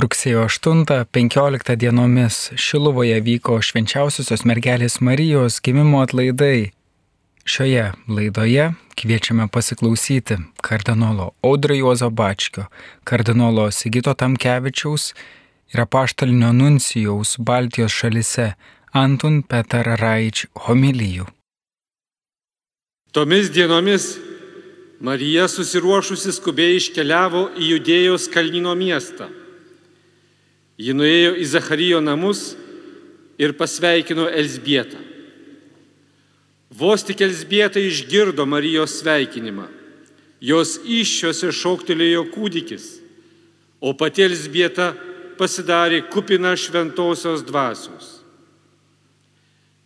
Rugsėjo 8-15 dienomis Šiluvoje vyko švenčiausiosios mergelės Marijos gimimo atlaidai. Šioje laidoje kviečiame pasiklausyti kardinolo Audrio Juozo Bačkio, kardinolo Sigito Tamkevičiaus ir apaštalinio nuncijaus Baltijos šalise Antun Petar Raič homilijų. Tomis dienomis Marija susiruošusi skubiai iškeliavo į Judėjos kalnino miestą Ji nuėjo į Zacharijo namus ir pasveikino Elsbietą. Vos tik Elsbieta išgirdo Marijos sveikinimą, jos iššiose šoktelėjo kūdikis, o pati Elsbieta pasidarė kupina šventosios dvasios.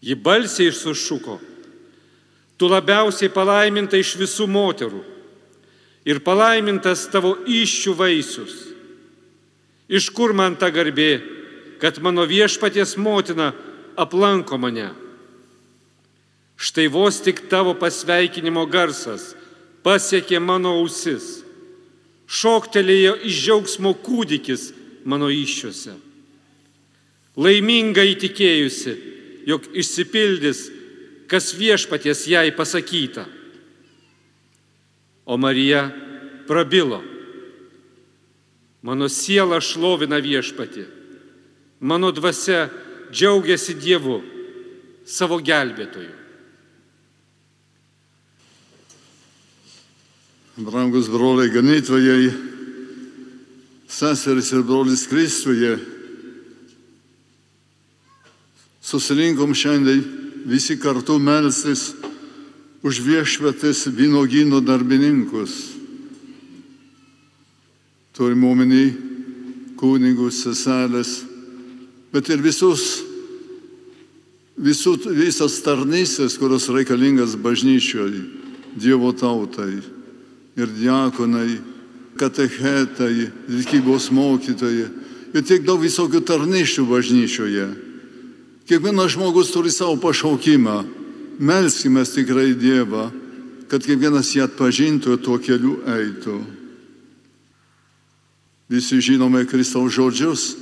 Ji balsiai sušuko, tu labiausiai palaiminta iš visų moterų ir palaimintas tavo iššių vaisius. Iš kur man ta garbė, kad mano viešpaties motina aplanko mane? Štai vos tik tavo pasveikinimo garsas pasiekė mano ausis. Šoktelėjo iš džiaugsmo kūdikis mano iššiuose. Laiminga įtikėjusi, jog išsipildys, kas viešpaties jai pasakyta. O Marija prabilo. Mano siela šlovina viešpati. Mano dvasia džiaugiasi Dievu, savo gelbėtoju. Brangus broliai ganytojai, seseris ir brolis Kristuje, susirinkom šiandien visi kartu melstis už viešvetės vynogino darbininkus turim omeny kunigus, seselės, bet ir visus, visus, visas tarnystės, kurios reikalingas bažnyčioje, Dievo tautai ir diakonai, katechetai, tikybos mokytojai ir tiek daug visokių tarnyščių bažnyčioje. Kiekvienas žmogus turi savo pašaukimą. Melskime tikrai Dievą, kad kiekvienas jį atpažintų ir tuo keliu eitų. Visi žinome Kristaus žodžius.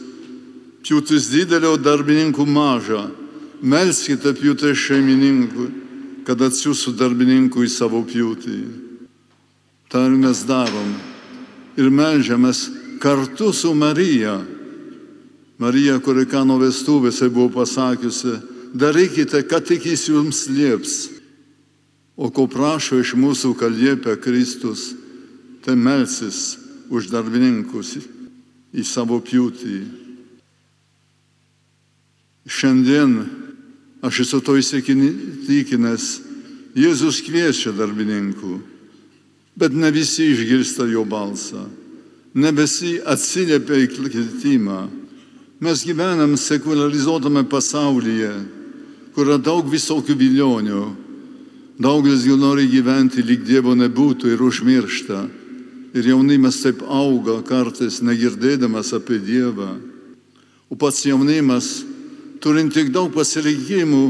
Pjūtis didelio darbininkų maža. Melskite pjūtę šeimininkui, kad atsiųstų darbininkų į savo pjūtį. Ta ir mes darom. Ir melžiamės kartu su Marija. Marija, kuri kano vestuvėse buvo pasakiusi, darykite, ką tik jis jums lieps. O ko prašo iš mūsų, kad liepia Kristus, tai melsis už darbininkus į savo pjūtį. Šiandien aš esu to įsitikinęs, Jėzus kviečia darbininkų, bet ne visi išgirsta jo balsą, ne visi atsiliepia į kvietimą. Mes gyvenam sekularizuotame pasaulyje, kur yra daug visokių vilionių. Daugelis jų nori gyventi, lyg Dievo nebūtų ir užmiršta Ir jaunimas taip auga kartais negirdėdamas apie Dievą. O pats jaunimas, turint tiek daug pasirinkimų,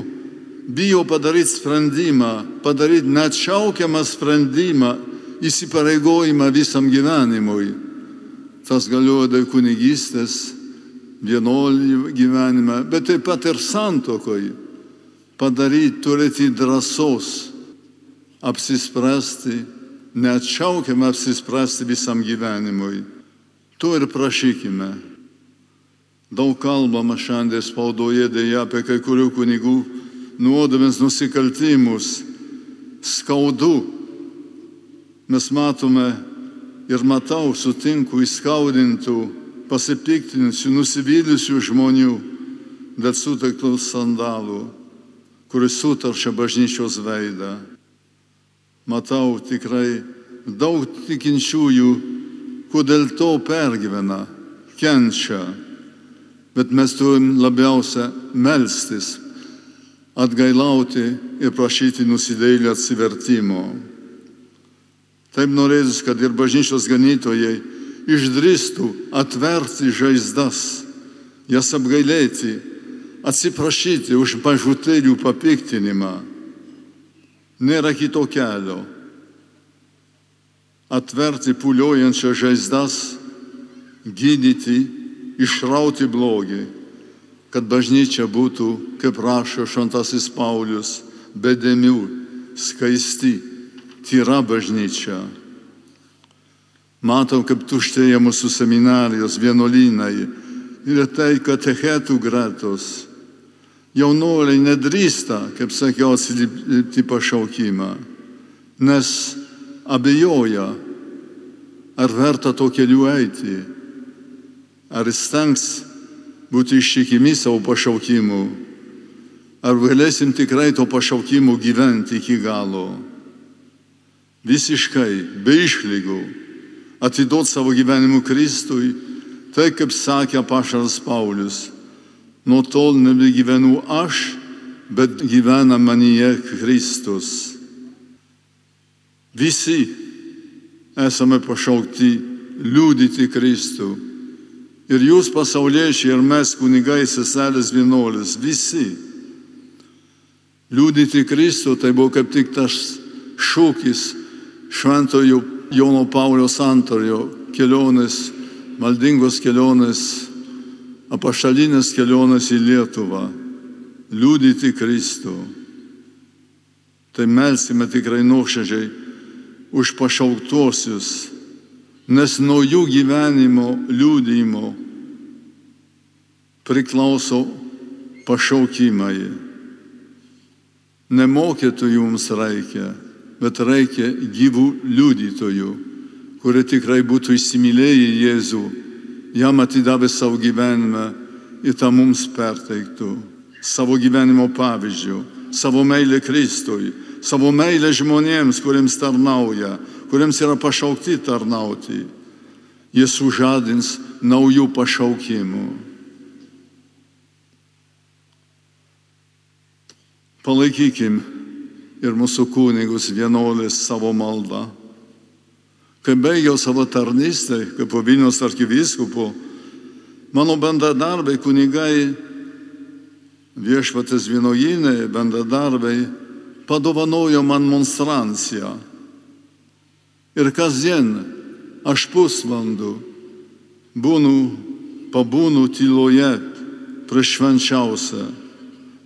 bijo padaryti sprendimą, padaryti neatšaukiamą sprendimą, įsipareigojimą visam gyvenimui. Tas galioja dėl kunigystės, vienuolių gyvenime, bet taip pat ir santokoje. Padaryti, turėti drąsos, apsispręsti neatšaukiamą apsispręsti visam gyvenimui. To ir prašykime. Daug kalbama šiandien spaudoje dėja apie kai kurių kunigų nuodėmės nusikaltimus. Skaudu. Mes matome ir matau, sutinku įskaudintų, pasipiktinusių, nusivylusių žmonių dėl suteiktų sandalų, kuris sutaršia bažnyčios veidą matau tikrai daug tikinčiųjų, kodėl to pergyvena, kenčia. Bet mes turim labiausia melstis, atgailauti ir prašyti nusidėlį atsivertimo. Taip norėtus, kad ir bažnyčios ganytojai išdrįstų atverti žaizdas, jas apgailėti, atsiprašyti už mažutėlių papiktinimą Nėra kito kelio. Atverti puliojančias žaizdas, gydyti, išrauti blogį, kad bažnyčia būtų, kaip rašo Šantasis Paulius, bedėmių, skaisti, tyra bažnyčia. Matom, kaip tuštėja mūsų seminarijos, vienuolynai ir tai katechetų gretos. Jaunuoliai nedrįsta, kaip sakiau, atsilipti pašaukimą, nes abejoja, ar verta to keliu eiti, ar stengs būti ištikimi savo pašaukimu, ar galėsim tikrai to pašaukimu gyventi iki galo. Visiškai, be išlygų, atiduoti savo gyvenimu Kristui, tai kaip sakė pašaras Paulius, nuo tol nebegyvenu aš, bet gyvena manyje Kristus. Visi esame pašaukti liūdyti Kristų. Ir jūs pasauliečiai, ir mes kunigai, seselės vienuolis, visi. Liūdyti Kristų tai buvo kaip tik tas šūkis šventojo Jono Paulius antrojo kelionės, maldingos kelionės, apašalinės kelionės į Lietuvą. Liūdyti Kristų. Tai melsime tikrai nuoširdžiai už pašauktuosius, nes nuo jų gyvenimo liūdimo priklauso pašaukimai. Nemokytų jums reikia, bet reikia gyvų liudytojų, kurie tikrai būtų įsimylėję Jėzų, jam atidavę savo gyvenimą ir tą mums perteiktų savo gyvenimo pavyzdžių, savo meilę Kristui, savo meilę žmonėms, kuriems tarnauja, kuriems yra pašaukti tarnauti. Jis sužadins naujų pašaukimų. Palaikykim ir mūsų kunigus vienuolis savo maldą. Kai baigiau savo tarnystę, kaip Vilnius arkivyskupu, mano bendradarbiai kunigai, viešpatės vienojinai, bendradarbiai padovanojo man monstranciją. Ir kasdien aš pusvalandų būnu, pabūnu tyloje prieš švenčiausią,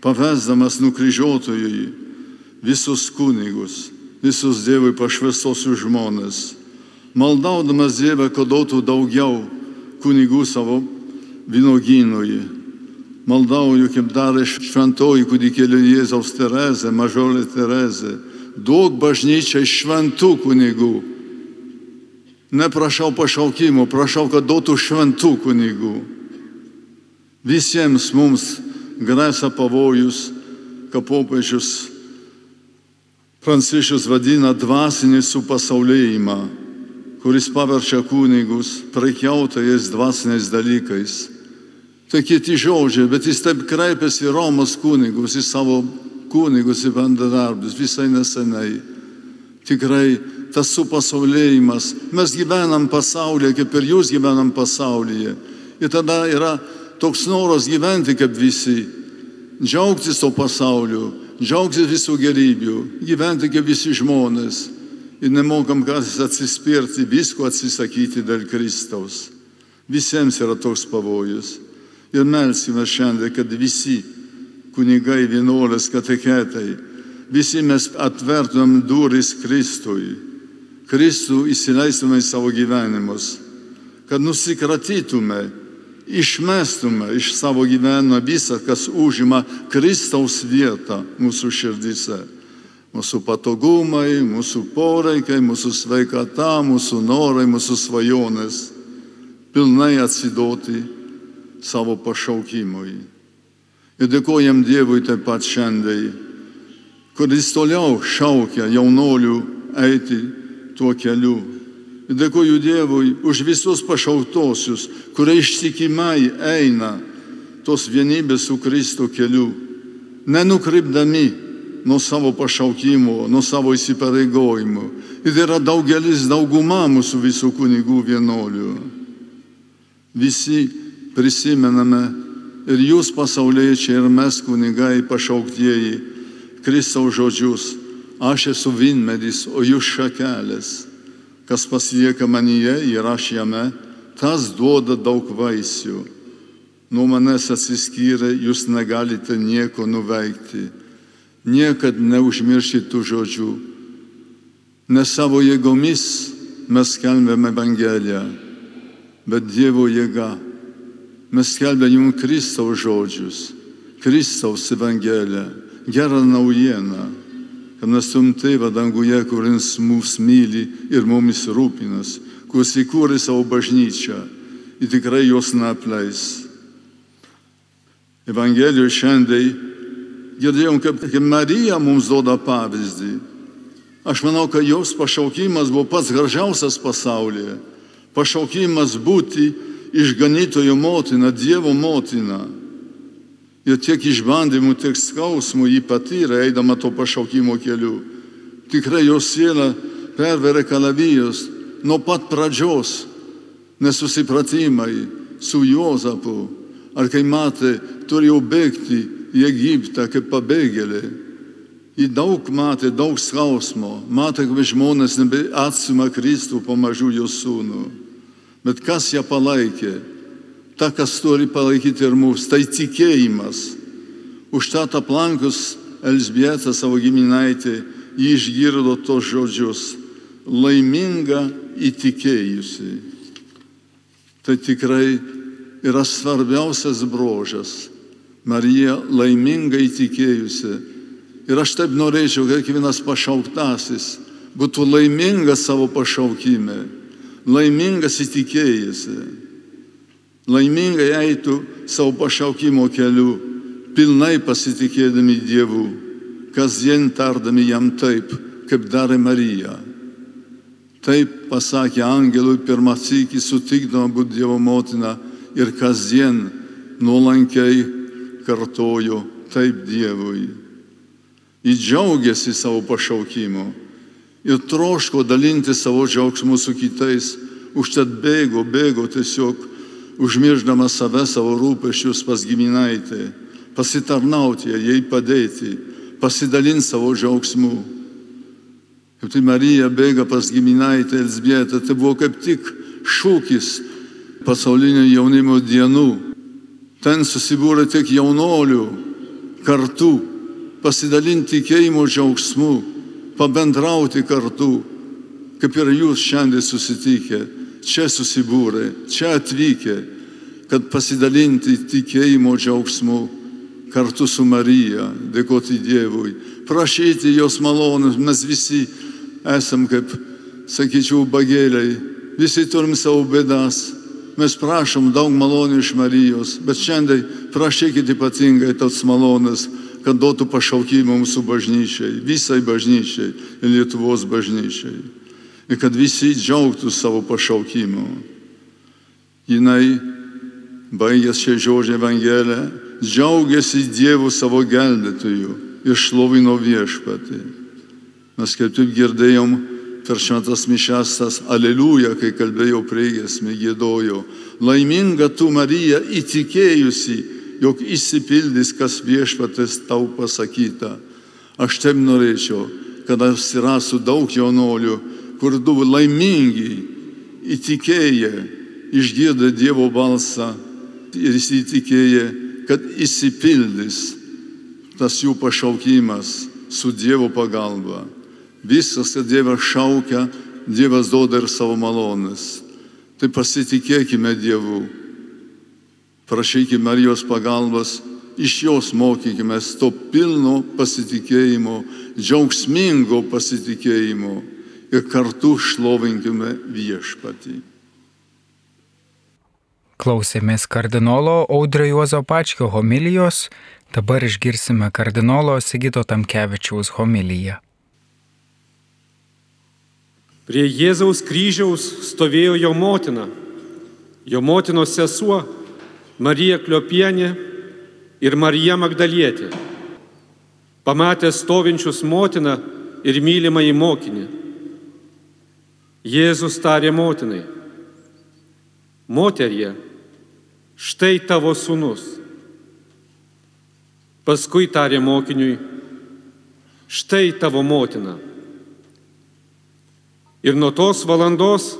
pavesdamas nukryžiuotojui visus kunigus, visus Dievui pašvestosius žmonės, maldaudamas Dievą, kad duotų daugiau kunigų savo vynogynui. Maldauju, kaip darė šventoji kūdikėlė Jėzaus Terezė, mažolė Terezė, duok bažnyčiai šventų kunigų. Neprašau pašaukimo, prašau, kad duotų šventų kunigų. Visiems mums grėsia pavojus, kad popiežius Pranciškus vadina dvasinį supasaulėjimą, kuris paverčia kunigus prekiautojais dvasiniais dalykais. Tai kiti žodžiai, bet jis taip kreipiasi į Romos kunigus, į savo kunigus, į bendradarbius visai nesenai. Tikrai tas supasaulėjimas, mes gyvenam pasaulyje, kaip ir jūs gyvenam pasaulyje. Ir tada yra toks noras gyventi kaip visi, džiaugtis to pasauliu, džiaugtis visų gerybių, gyventi kaip visi žmonės ir nemokam kartais atsispirti, visko atsisakyti dėl Kristaus. Visiems yra toks pavojus. Ir melsime šiandien, kad visi kunigai, vienuolės, kateketai, visi mes atvertumėm duris Kristui, Kristų įsileistume į savo gyvenimus, kad nusikratytume išmestume iš savo gyvenimo visą, kas užima Kristaus vietą mūsų širdise. Mūsų patogumai, mūsų poreikiai, mūsų sveikata, mūsų norai, mūsų svajonės. Pilnai atsidoti savo pašaukimui. Ir dėkojam Dievui taip pat šiandien, kuris toliau šaukia jaunolių eiti tuo keliu Dėkuoju Dievui už visus pašautosius, kurie ištikimai eina tos vienybės su Kristų keliu, nenukrypdami nuo savo pašaukimo, nuo savo įsipareigojimų. Ir yra daugelis, dauguma mūsų visų kunigų vienuolių. Visi prisimename ir jūs pasauliečiai, ir mes kunigai pašauktieji Kristaus žodžius. Aš esu vinmedis, o jūs šakelės kas pasilieka manyje ir aš jame, tas duoda daug vaisių, nuo manęs atsiskyrę jūs negalite nieko nuveikti. Niekad neužmirškite tų žodžių. Ne savo jėgomis mes skelbėme Evangeliją, bet Dievo jėga. Mes skelbėme jums Kristaus žodžius, Kristaus Evangeliją, gerą naujieną, kad mes turim tėvą danguje, kuris mus myli ir mumis rūpinas, kuris įkūrė savo bažnyčią ir tikrai jos neapleis. Evangelijoje šiandien girdėjom, kaip, kaip Marija mums duoda pavyzdį. Aš manau, kad jos pašaukimas buvo pats gražiausias pasaulyje. Pašaukimas būti išganytojo motina, Dievo motina. Ir tiek išbandymų, tiek skausmų jį patyrė, eidama to pašaukimo keliu. Tikrai jos siela perverė kalavijos nuo pat pradžios nesusipratimai su Juozapu. Ar kai matė, turėjo bėgti į Egiptą kaip pabėgėlė. Ji daug matė, daug skausmo, matė, kaip žmonės nebeatsima Kristų pamažu jo sūnų. Bet kas ją palaikė? Ta, kas turi palaikyti ir mus, tai tikėjimas. Užtat aplankus Elsbietą savo giminaitį, jį išgirdo tos žodžius - laiminga įtikėjusi. Tai tikrai yra svarbiausias brožas. Marija laiminga įtikėjusi. Ir aš taip norėčiau, kad kiekvienas pašauktasis būtų laimingas savo pašaukime, laimingas įtikėjusi, laimingai eitų savo pašaukimo keliu, pilnai pasitikėdami Dievu, kasdien tardami jam taip, kaip darė Marija. Taip pasakė angelui pirmą sykį sutikdama būti Dievo motina ir kasdien nuolankiai kartojo taip Dievui. Jis džiaugiasi savo pašaukimu ir troško dalinti savo džiaugsmu su kitais, užtat bėgo, bėgo tiesiog užmirždama save savo rūpešius pas giminaitį, pasitarnauti, jai padėti, pasidalinti savo džiaugsmu. Kaip tai Marija bėga pas giminaitę Elsbietą, tai buvo kaip tik šūkis pasaulinio jaunimo dienų. Ten susibūrė tiek jaunolių kartu pasidalinti tikėjimo džiaugsmu, pabendrauti kartu, kaip ir jūs šiandien susitikę, čia susibūrė, čia atvykę, kad pasidalinti tikėjimo džiaugsmu kartu su Marija, dėkoti Dievui, prašyti jos malonės, mes visi esam kaip, sakyčiau, bagėliai, visi turim savo bėdas, mes prašom daug malonių iš Marijos, bet šiandien prašykite ypatingai tos malonės, kad duotų pašaukimą mūsų bažnyčiai, visai bažnyčiai ir Lietuvos bažnyčiai. Ir kad visi džiaugtų savo pašaukimu. Jinai, baigęs šią žodžią Evangeliją, džiaugiasi Dievu savo gelbėtoju ir šlovino viešpatį. Mes kaip taip girdėjom per šventas mišestas, aleliuja, kai kalbėjau priegesmė, gėdojo. Laiminga tu Marija įtikėjusi jog išsipildys, kas viešpatės tau pasakyta. Aš taip norėčiau, kad atsirastų daug jaunolių, kur du laimingi, įtikėję, išgirdę Dievo balsą ir įsitikėję, kad įsipildys tas jų pašaukimas su Dievo pagalba. Viskas, kad Dievas šaukia, Dievas duoda ir savo malonės. Tai pasitikėkime Dievu prašykime Marijos pagalbos, iš jos mokykime to pilno pasitikėjimo, džiaugsmingo pasitikėjimo ir kartu šlovinkime viešpatį. Klausėmės kardinolo Audrio Juozo Pačkio homilijos, dabar išgirsime kardinolo Sigito Tamkevičiaus homiliją. Prie Jėzaus kryžiaus stovėjo jo motina, jo motinos sesuo Marija Kliopienė ir Marija Magdalietė. Pamatė stovinčius motiną ir mylimą į mokinį. Jėzus tarė motinai, moterie, štai tavo sunus. Paskui tarė mokiniui, štai tavo motina. Ir nuo tos valandos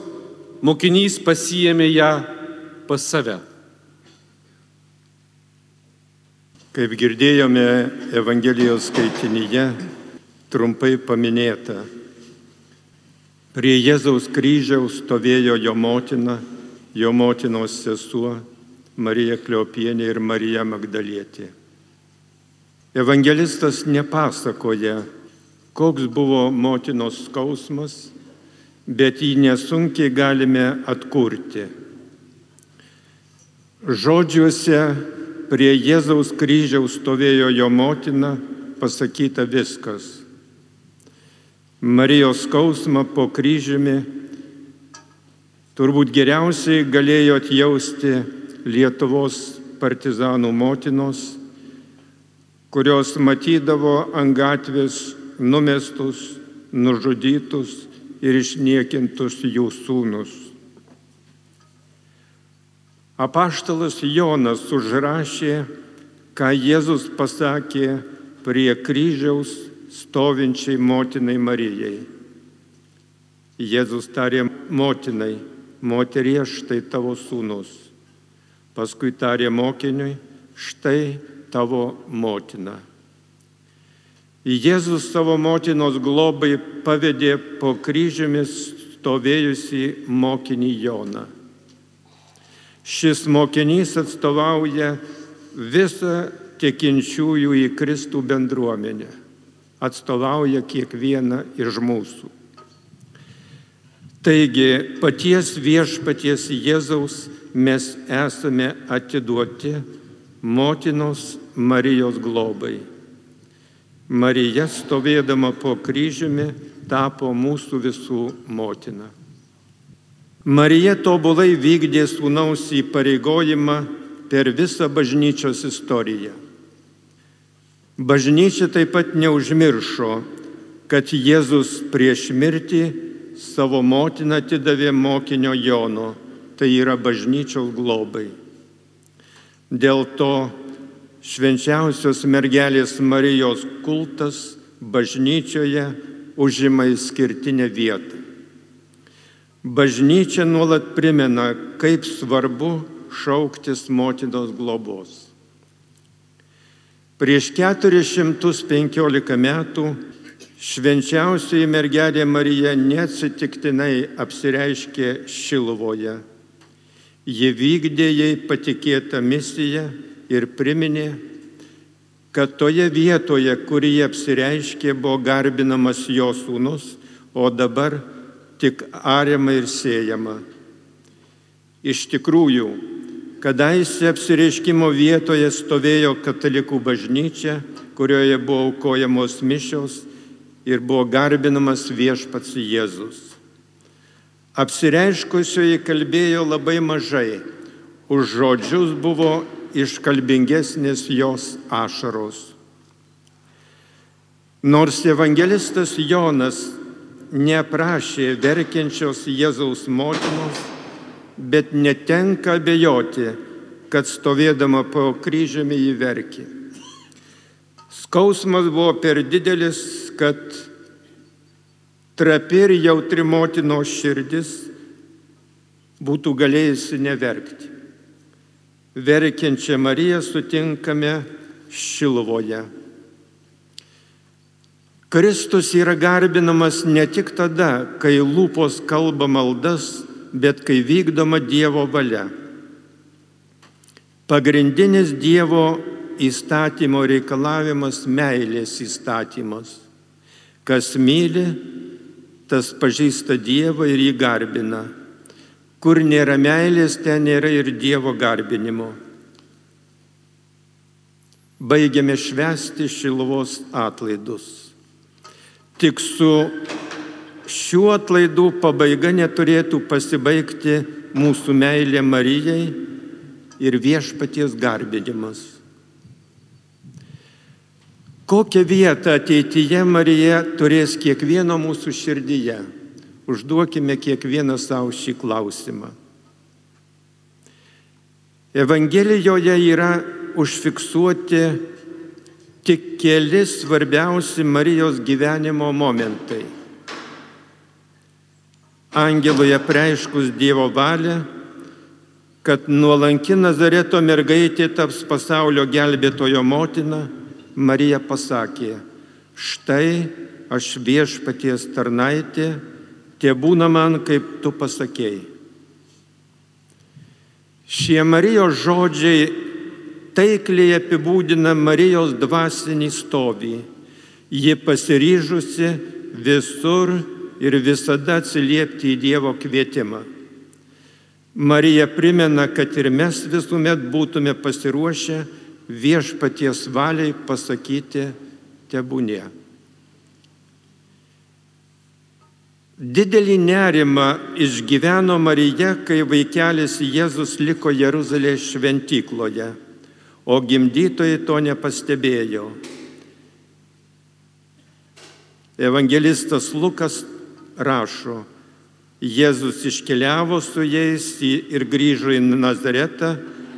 mokinys pasijėmė ją pas save. Kaip girdėjome Evangelijos skaitinyje, trumpai paminėta, prie Jėzaus kryžiaus stovėjo jo motina, jo motinos sesuo Marija Kliopienė ir Marija Magdalietė. Evangelistas nepasakoja, koks buvo motinos skausmas, bet jį nesunkiai galime atkurti. Žodžiuose prie Jėzaus kryžiaus stovėjo jo motina, pasakyta viskas. Marijos skausmą po kryžiumi turbūt geriausiai galėjo atjausti Lietuvos partizanų motinos, kurios matydavo ant gatvės numestus, nužudytus ir išniekintus jų sūnus. Apaštalas Jonas užrašė, ką Jėzus pasakė prie kryžiaus stovinčiai motinai Marijai. Jėzus tarė motinai, moterie štai tavo sūnus. Paskui tarė mokiniui, štai tavo motina. Jėzus savo motinos globai pavedė po kryžiumis stovėjusi mokinį Joną. Šis mokinys atstovauja visą tikinčiųjų į Kristų bendruomenę, atstovauja kiekvieną iš mūsų. Taigi paties viešpaties Jėzaus mes esame atiduoti motinos Marijos globai. Marija stovėdama po kryžiumi tapo mūsų visų motina. Marija tobulai vykdė sūnaus įpareigojimą per visą bažnyčios istoriją. Bažnyčia taip pat neužmiršo, kad Jėzus prieš mirtį savo motiną atidavė mokinio Jono, tai yra bažnyčios globai. Dėl to švenčiausios mergelės Marijos kultas bažnyčioje užima įskirtinę vietą. Bažnyčia nuolat primena, kaip svarbu šauktis motinos globos. Prieš 415 metų švenčiausioji mergelė Marija neatsitiktinai apsireiškė Šilovoje. Ji vykdė jai patikėtą misiją ir priminė, kad toje vietoje, kur jie apsireiškė, buvo garbinamas jo sūnus, o dabar tik ariama ir siejama. Iš tikrųjų, kadaise apsireiškimo vietoje stovėjo katalikų bažnyčia, kurioje buvo aukojamos mišios ir buvo garbinamas viešpats Jėzus. Apsireiškusioji kalbėjo labai mažai, už žodžius buvo iškalbingesnės jos ašaros. Nors evangelistas Jonas neprašė verkiančios Jėzaus motinos, bet netenka abejoti, kad stovėdama po kryžiumi jį verkė. Skausmas buvo per didelis, kad trapi ir jautri motinos širdis būtų galėjusi neverkti verkiančią Mariją sutinkame Šilovoje. Kristus yra garbinamas ne tik tada, kai lūpos kalba maldas, bet kai vykdoma Dievo valia. Pagrindinis Dievo įstatymo reikalavimas - meilės įstatymas. Kas myli, tas pažįsta Dievą ir jį garbina. Kur nėra meilės, ten nėra ir Dievo garbinimo. Baigiame švesti Šilovos atlaidus. Tik su šiuo atlaidų pabaiga neturėtų pasibaigti mūsų meilė Marijai ir viešpaties garbinimas. Kokią vietą ateityje Marija turės kiekvieno mūsų širdyje? Užduokime kiekvieną savo šį klausimą. Evangelijoje yra užfiksuoti tik keli svarbiausi Marijos gyvenimo momentai. Angelui apreiškus Dievo valią, kad nuolanki Nazareto mergaitė taps pasaulio gelbėtojo motina, Marija pasakė, štai aš viešpaties tarnaitė, tie būna man, kaip tu pasakėjai. Šie Marijos žodžiai taikliai apibūdina Marijos dvasinį stovį. Ji pasiryžusi visur ir visada atsiliepti į Dievo kvietimą. Marija primena, kad ir mes visuomet būtume pasiruošę viešpaties valiai pasakyti tebūnė. Didelį nerimą išgyveno Marija, kai vaikelis Jėzus liko Jeruzalės šventykloje, o gimdytojai to nepastebėjo. Evangelistas Lukas rašo, Jėzus iškeliavo su jais ir grįžo į Nazaretą,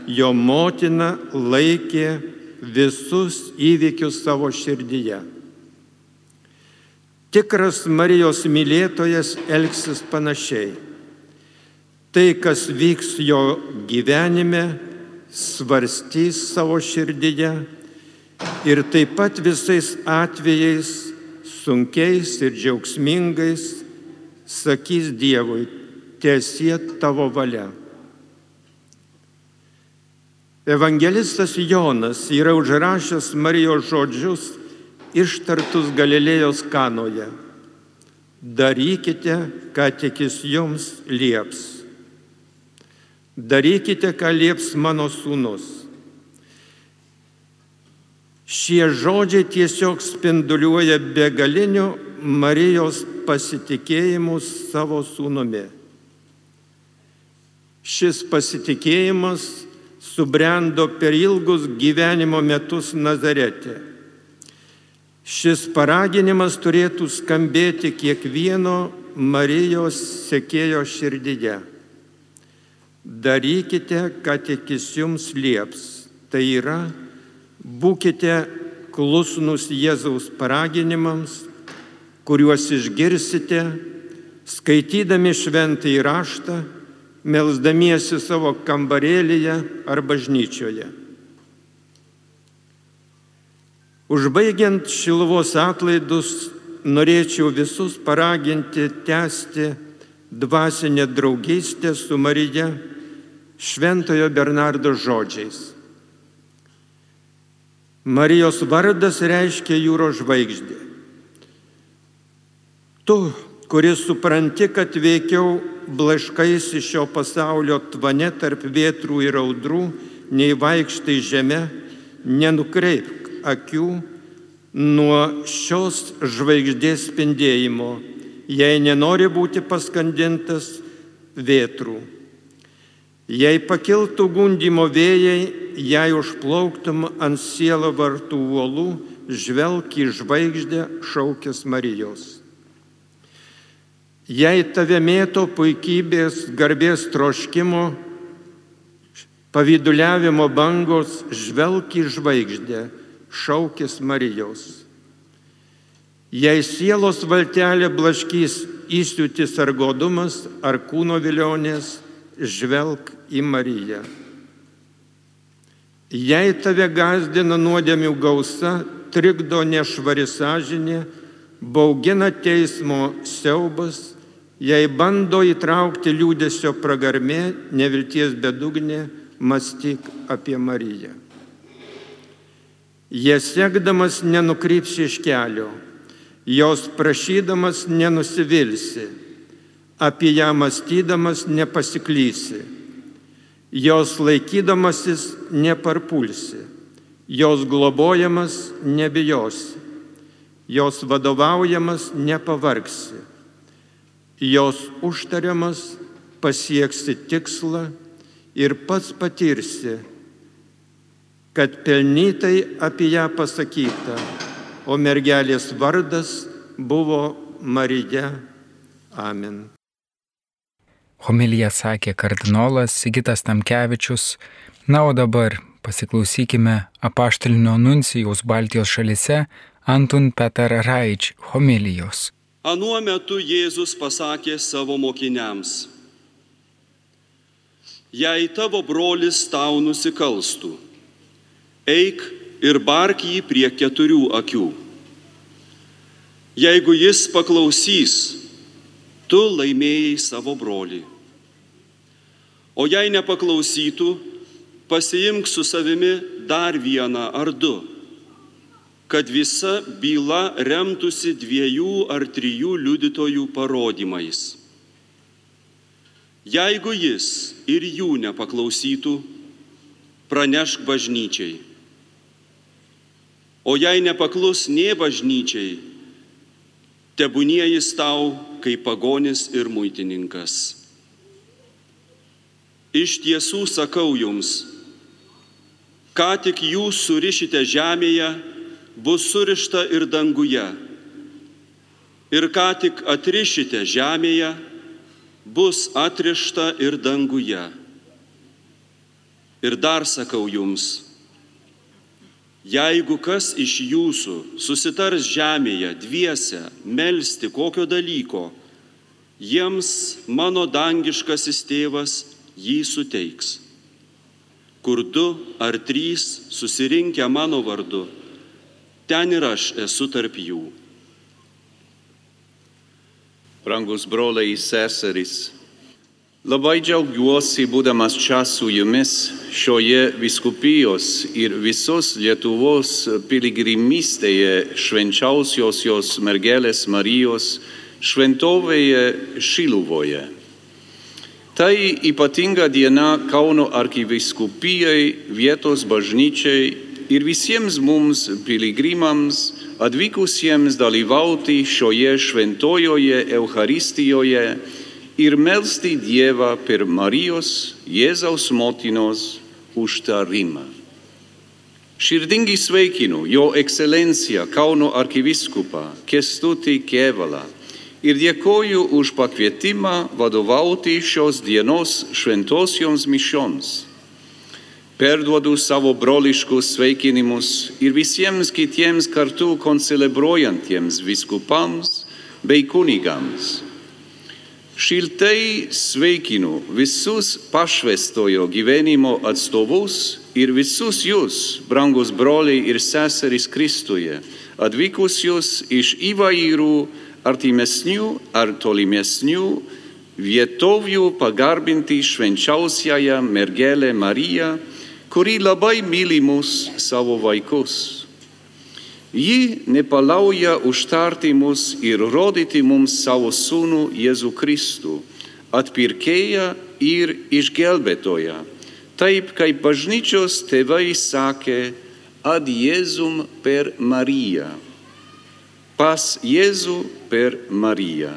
jo motina laikė visus įvykius savo širdyje. Tikras Marijos mylėtojas elgsis panašiai. Tai, kas vyks jo gyvenime, svarstys savo širdyje ir taip pat visais atvejais, sunkiais ir džiaugsmingais, sakys Dievui, tiesie tavo valia. Evangelistas Jonas yra užrašęs Marijos žodžius ištartus Galilėjos kanoje. Darykite, ką tik jis jums lieps. Darykite, ką lieps mano sūnus. Šie žodžiai tiesiog spinduliuoja begaliniu Marijos pasitikėjimu savo sūnumi. Šis pasitikėjimas subrendo per ilgus gyvenimo metus Nazarete. Šis paraginimas turėtų skambėti kiekvieno Marijos sekėjo širdyje. Darykite, ką tik jis jums lieps. Tai yra, būkite klusnus Jėzaus paraginimams kuriuos išgirsite, skaitydami šventą įraštą, melzdamiesi savo kambarėlėje ar bažnyčioje. Užbaigiant šiluvos atlaidus, norėčiau visus paraginti tęsti dvasinę draugystę su Marija Šventojo Bernardo žodžiais. Marijos vardas reiškia jūros žvaigždė. Tu, kuris supranti, kad veikiau blaškais iš šio pasaulio tvane tarp vietrų ir audrų, nei vaikštai žemė, nenukreipk akių nuo šios žvaigždės spindėjimo, jei nenori būti paskandintas vėtrų. Jei pakiltų gundimo vėjai, jei užplauktum ant sielo vartų uolų, žvelk į žvaigždę šaukės Marijos. Jei tave mėto puikybės, garbės troškimo, pavyduliavimo bangos, žvelk į žvaigždę, šaukis Marijos. Jei sielos valtelė blaškys įsiūtis ar godumas, ar kūno vilionės, žvelk į Mariją. Jei tave gazdina nuodėmių gausa, trikdo nešvari sąžinė, baugina teismo siaubas, Jei bando įtraukti liūdėsio pragarmė, nevilties bedugnė, mąstyk apie Mariją. Jie siekdamas nenukrypsi iš kelio, jos prašydamas nenusivilsi, apie ją mąstydamas nepasiklysi, jos laikydamasis neparpulsi, jos globojamas nebijosi, jos vadovaujamas nepavargsi jos užtariamas pasieksi tikslą ir pats patirsi, kad pelnytai apie ją pasakyta, o mergelės vardas buvo Marija. Amen. Homilija sakė kardinolas Sigitas Tamkevičius, na o dabar pasiklausykime apaštalinio nuncijaus Baltijos šalise Antun Petar Raič homilijos. Anuo metu Jėzus pasakė savo mokiniams, Jei tavo brolis tau nusikalstų, eik ir bark jį prie keturių akių. Jeigu jis paklausys, tu laimėjai savo brolį. O jei nepaklausytų, pasiimk su savimi dar vieną ar du, kad visa byla remtųsi dviejų ar trijų liudytojų parodymais. Jeigu jis ir jų nepaklausytų, pranešk bažnyčiai. O jei nepaklus nie bažnyčiai, tebūnie jis tau kaip pagonis ir muitininkas. Iš tiesų sakau jums, ką tik jūs surišite žemėje, bus surišta ir danguje. Ir ką tik atrišite žemėje, bus atrišta ir danguje. Ir dar sakau jums, jeigu kas iš jūsų susitars žemėje dviese melstį kokio dalyko, jiems mano dangiškasis tėvas jį suteiks. Kur du ar trys susirinkę mano vardu, ten ir aš esu tarp jų. Brangus broliai seserys, labai džiaugiuosi būdamas čia su jumis šioje viskupijos ir visos Lietuvos piligrimystėje švenčiausios jos mergelės Marijos šventovėje Šiluvoje. Tai ypatinga diena Kauno arkiviskupijai, vietos bažnyčiai ir visiems mums piligrimams atvykusiems dalyvauti šioje šventojoje Eucharistijoje ir melsti Dievą per Marijos, Jėzaus motinos užtarimą. Širdingai sveikinu Jo ekscelenciją Kauno arkiviskupą Kestutį Kevalą ir dėkoju už pakvietimą vadovauti šios dienos šventosioms mišioms perduodu savo broliškus sveikinimus ir visiems kitiems kartu koncelebruojantiems viskupams bei kunigams. Šiltai sveikinu visus pašvestojo gyvenimo atstovus ir visus jūs, brangus broliai ir seserys Kristuje, atvykusius iš įvairių artimesnių ar tolimesnių vietovių pagarbinti švenčiausiąją mergelę Mariją, kuri labai myli mus savo vaikus. Ji nepalauja užtarti mus ir rodyti mums savo sūnų Jėzų Kristų, atpirkėją ir išgelbėtoją, taip kaip bažnyčios tėvai sakė, ad Jėzum per Mariją, pas Jėzų per Mariją.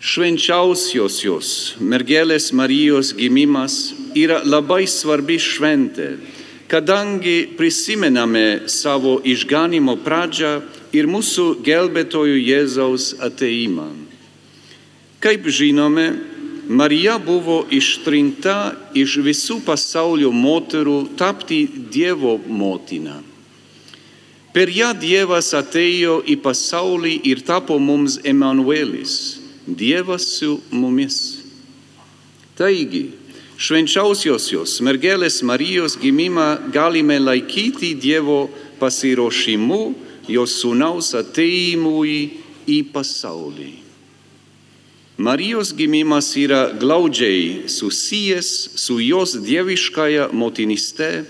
Švenčiausiosios mergelės Marijos gimimas yra labai svarbi šventė, kadangi prisimename savo išganimo pradžią ir mūsų gelbėtojų Jėzaus ateimą. Kaip žinome, Marija buvo ištrinta iš visų pasaulio moterų tapti Dievo motina. Per ją Dievas atėjo į pasaulį ir tapo mums Emanuelis Dievas su mumis. Taigi, švenčiausiosios mergelės Marijos gimimą galime laikyti Dievo pasiruošimu jos sūnaus ateimui į pasaulį. Marijos gimimas yra glaudžiai susijęs su jos dieviškąja motiniste,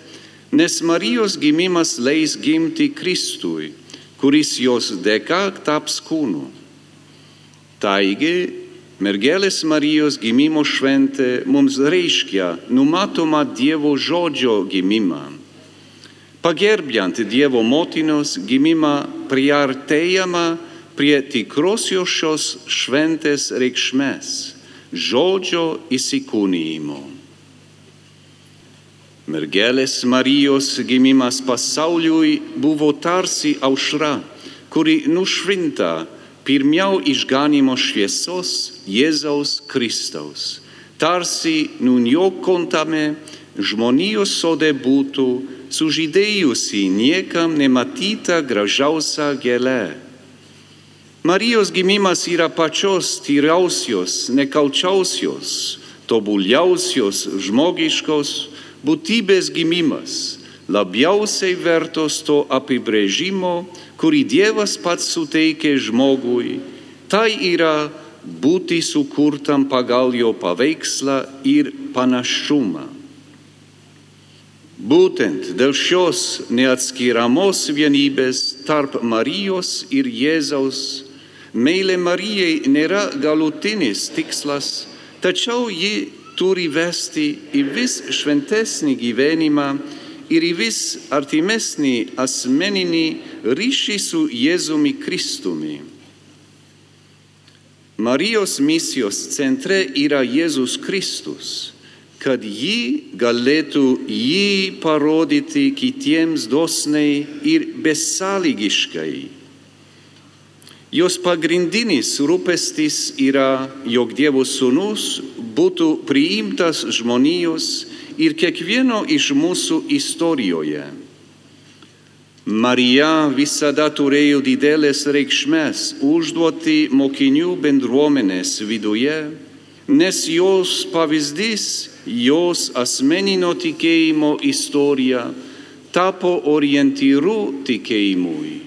nes Marijos gimimas leis gimti Kristui, kuris jos dėka taps kūnu. Taigi, mergelės Marijos gimimo šventė mums reiškia numatomą Dievo žodžio gimimą. Pagerbiant Dievo motinos gimimą priartėjama prie tikrosios šios šventės reikšmės - žodžio įsikūnymo. Mergelės Marijos gimimas pasauliui buvo tarsi aušra, kuri nušvinta pirmiau išganimo šviesos Jėzaus Kristaus. Tarsi nun jo kontame žmonijos sode būtų sužydėjusi niekam nematyta gražiausia gėlė. Marijos gimimas yra pačios tyriausios, nekalčiausios, tobuliausios žmogiškos būtybės gimimas, labiausiai vertos to apibrėžimo, kurį Dievas pats suteikė žmogui, tai yra būti sukurtam pagal jo paveikslą ir panašumą. Būtent dėl šios neatskiriamos vienybės tarp Marijos ir Jėzaus meilė Marijai nėra galutinis tikslas, tačiau ji turi vesti į vis šventesnį gyvenimą ir į vis artimesnį asmeninį ryšį su Jėzumi Kristumi. Marijos misijos centre yra Jėzus Kristus, kad ji galėtų jį parodyti kitiems dosniai ir besąlygiškai. Jos pagrindinis rūpestis yra, jog Dievo sūnus būtų priimtas žmonijos ir kiekvieno iš mūsų istorijoje. Marija visada turėjo didelės reikšmės užduoti mokinių bendruomenės viduje, nes jos pavyzdys, jos asmeninio tikėjimo istorija tapo orientyru tikėjimui.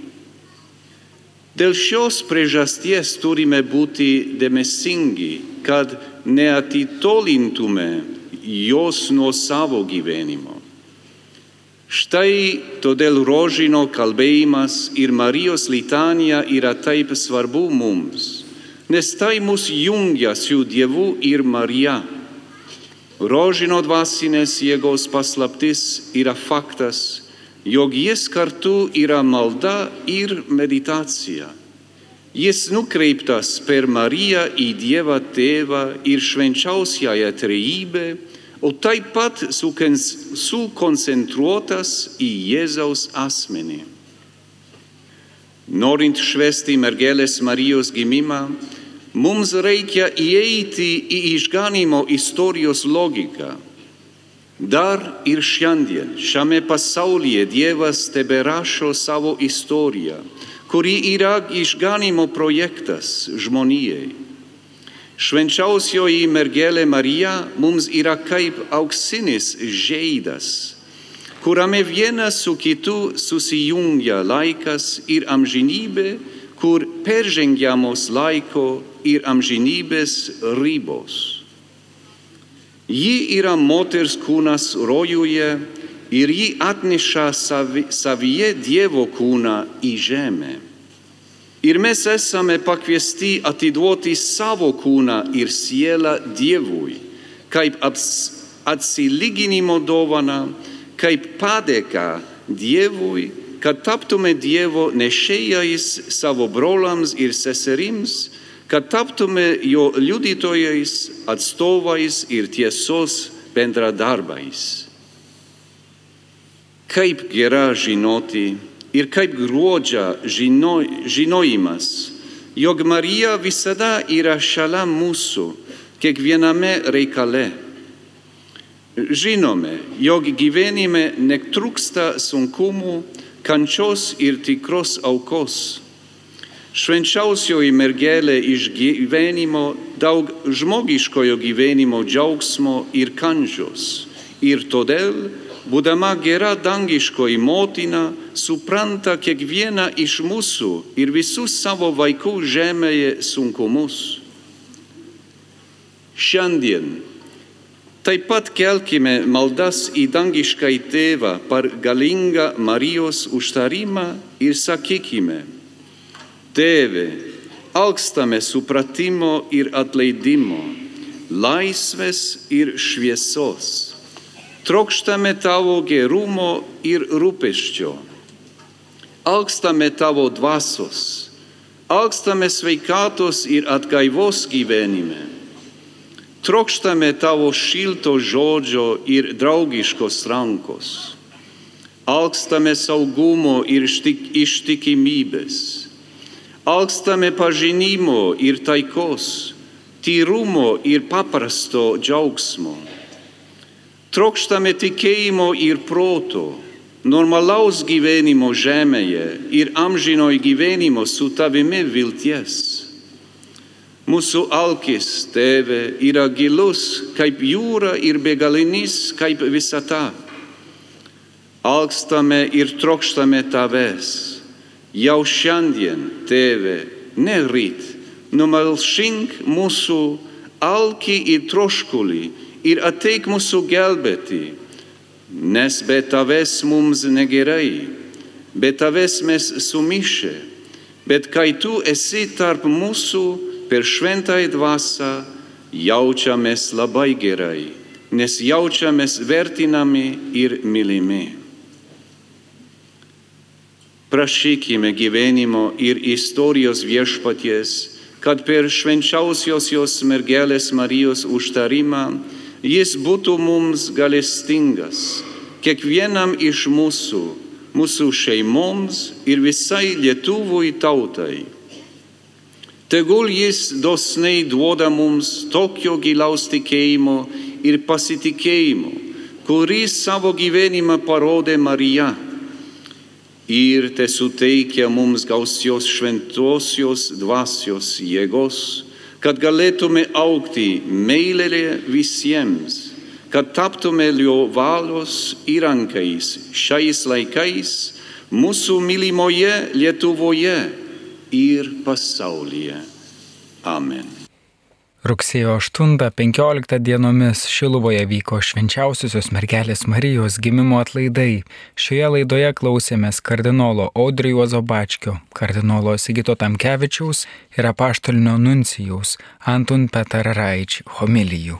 Dėl šios priežasties turime būti dėmesingi, kad neatitolintume jos nuo savo gyvenimo. Štai todėl rožino kalbėjimas ir Marijos litanija yra taip svarbu mums, nes tai mus jungia su Dievu ir Marija. Rožino dvasinės jėgos paslaptis yra faktas, jog jis kartu yra malda ir meditacija. Jis nukreiptas per Mariją į Dievą Tėvą ir švenčiausiąją trejybę, o taip pat sukoncentruotas į Jėzaus asmenį. Norint švesti mergelės Marijos gimimą, mums reikia įeiti į išganimo istorijos logiką. Dar ir šiandien šiame pasaulyje Dievas teberašo savo istoriją, kuri yra išganimo projektas žmonijai. Švenčiausioji mergelė Marija mums yra kaip auksinis žaidas, kuriame vienas su kitu susijungia laikas ir amžinybė, kur peržengiamos laiko ir amžinybės ribos. Ji yra moters kūnas rojuje ir ji atneša savi, savyje Dievo kūną į žemę. Ir mes esame pakviesti atiduoti savo kūną ir sielą Dievui, kaip atsilyginimo dovana, kaip padėka Dievui, kad taptume Dievo nešėjais savo brolams ir seserims, kad taptume jo liudytojais, atstovais ir tiesos bendradarbais. Kaip gera žinoti, ir kaip gruodžia žino, žinojimas, jog Marija visada yra šalia mūsų, kiekviename reikale. Žinome, jog gyvenime netrūksta sunkumų, kančios ir tikros aukos. Švenčiausioji mergelė iš gyvenimo daug žmogiškojo gyvenimo džiaugsmo ir kančios. Ir todėl būdama gera dangiškoji motina, supranta kiekvieną iš mūsų ir visus savo vaikų žemėje sunkumus. Šiandien taip pat kelkime maldas į dangišką tėvą par galingą Marijos užtarimą ir sakykime, Tėve, aukstame supratimo ir atleidimo, laisvės ir šviesos. Trokštame tavo gerumo ir rūpeščio, aukstame tavo dvasos, aukstame sveikatos ir atgaivos gyvenime, trokštame tavo šilto žodžio ir draugiškos rankos, aukstame saugumo ir ištikimybės, aukstame pažinimo ir taikos, tyrumo ir paprasto džiaugsmo trokštame tikėjimo ir proto, normalaus gyvenimo žemėje ir amžinojo gyvenimo su tavimi vilties. Mūsų alkis, tėve, yra gilus kaip jūra ir begalinis kaip visata. Alkstame ir trokštame tavęs. Jau šiandien, tėve, ne ryt, numalšink mūsų alkį ir troškulį ir ateik mūsų gelbėti, nes be tavęs mums negerai, be tavęs mes sumišę, bet kai tu esi tarp mūsų per šventąją dvasę, jaučiamės labai gerai, nes jaučiamės vertinami ir mylimi. Prašykime gyvenimo ir istorijos viešpaties, kad per švenčiausios jos mergelės Marijos užtarimą jis būtų mums galestingas, kiekvienam iš mūsų, mūsų šeimoms ir visai Lietuvui tautai. Tegul jis dosniai duoda mums tokio gilaus tikėjimo ir pasitikėjimo, kurį savo gyvenimą parodė Marija ir te suteikia mums gausios šventosios dvasios jėgos, kad galėtume aukti meilėje visiems, kad taptume jo valios įrankais šiais laikais mūsų mylimoje Lietuvoje ir pasaulyje. Amen. Rugsėjo 8-15 dienomis Šiluvoje vyko švenčiausiosios mergelės Marijos gimimo atlaidai. Šioje laidoje klausėmės kardinolo Audrijuozo Bačkio, kardinolo Sigito Tamkevičiaus ir apaštalinio nuncijaus Antun Petar Raič homilijų.